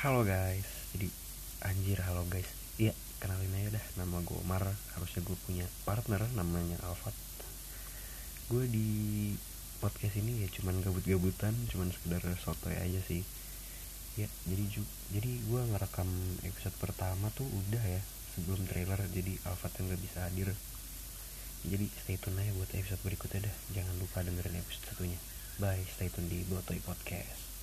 Halo guys, jadi anjir halo guys. Iya, kenalin aja dah, nama gue Omar. Harusnya gue punya partner namanya Alfat. Gue di podcast ini ya cuman gabut-gabutan Cuman sekedar sotoy aja sih. Ya, jadi jadi gue ngerekam episode pertama tuh udah ya Sebelum trailer, jadi Alfat yang gak bisa hadir. Jadi stay tune aja buat episode berikutnya dah. Jangan lupa dengerin episode satunya. Bye, stay tune di Botoy Podcast.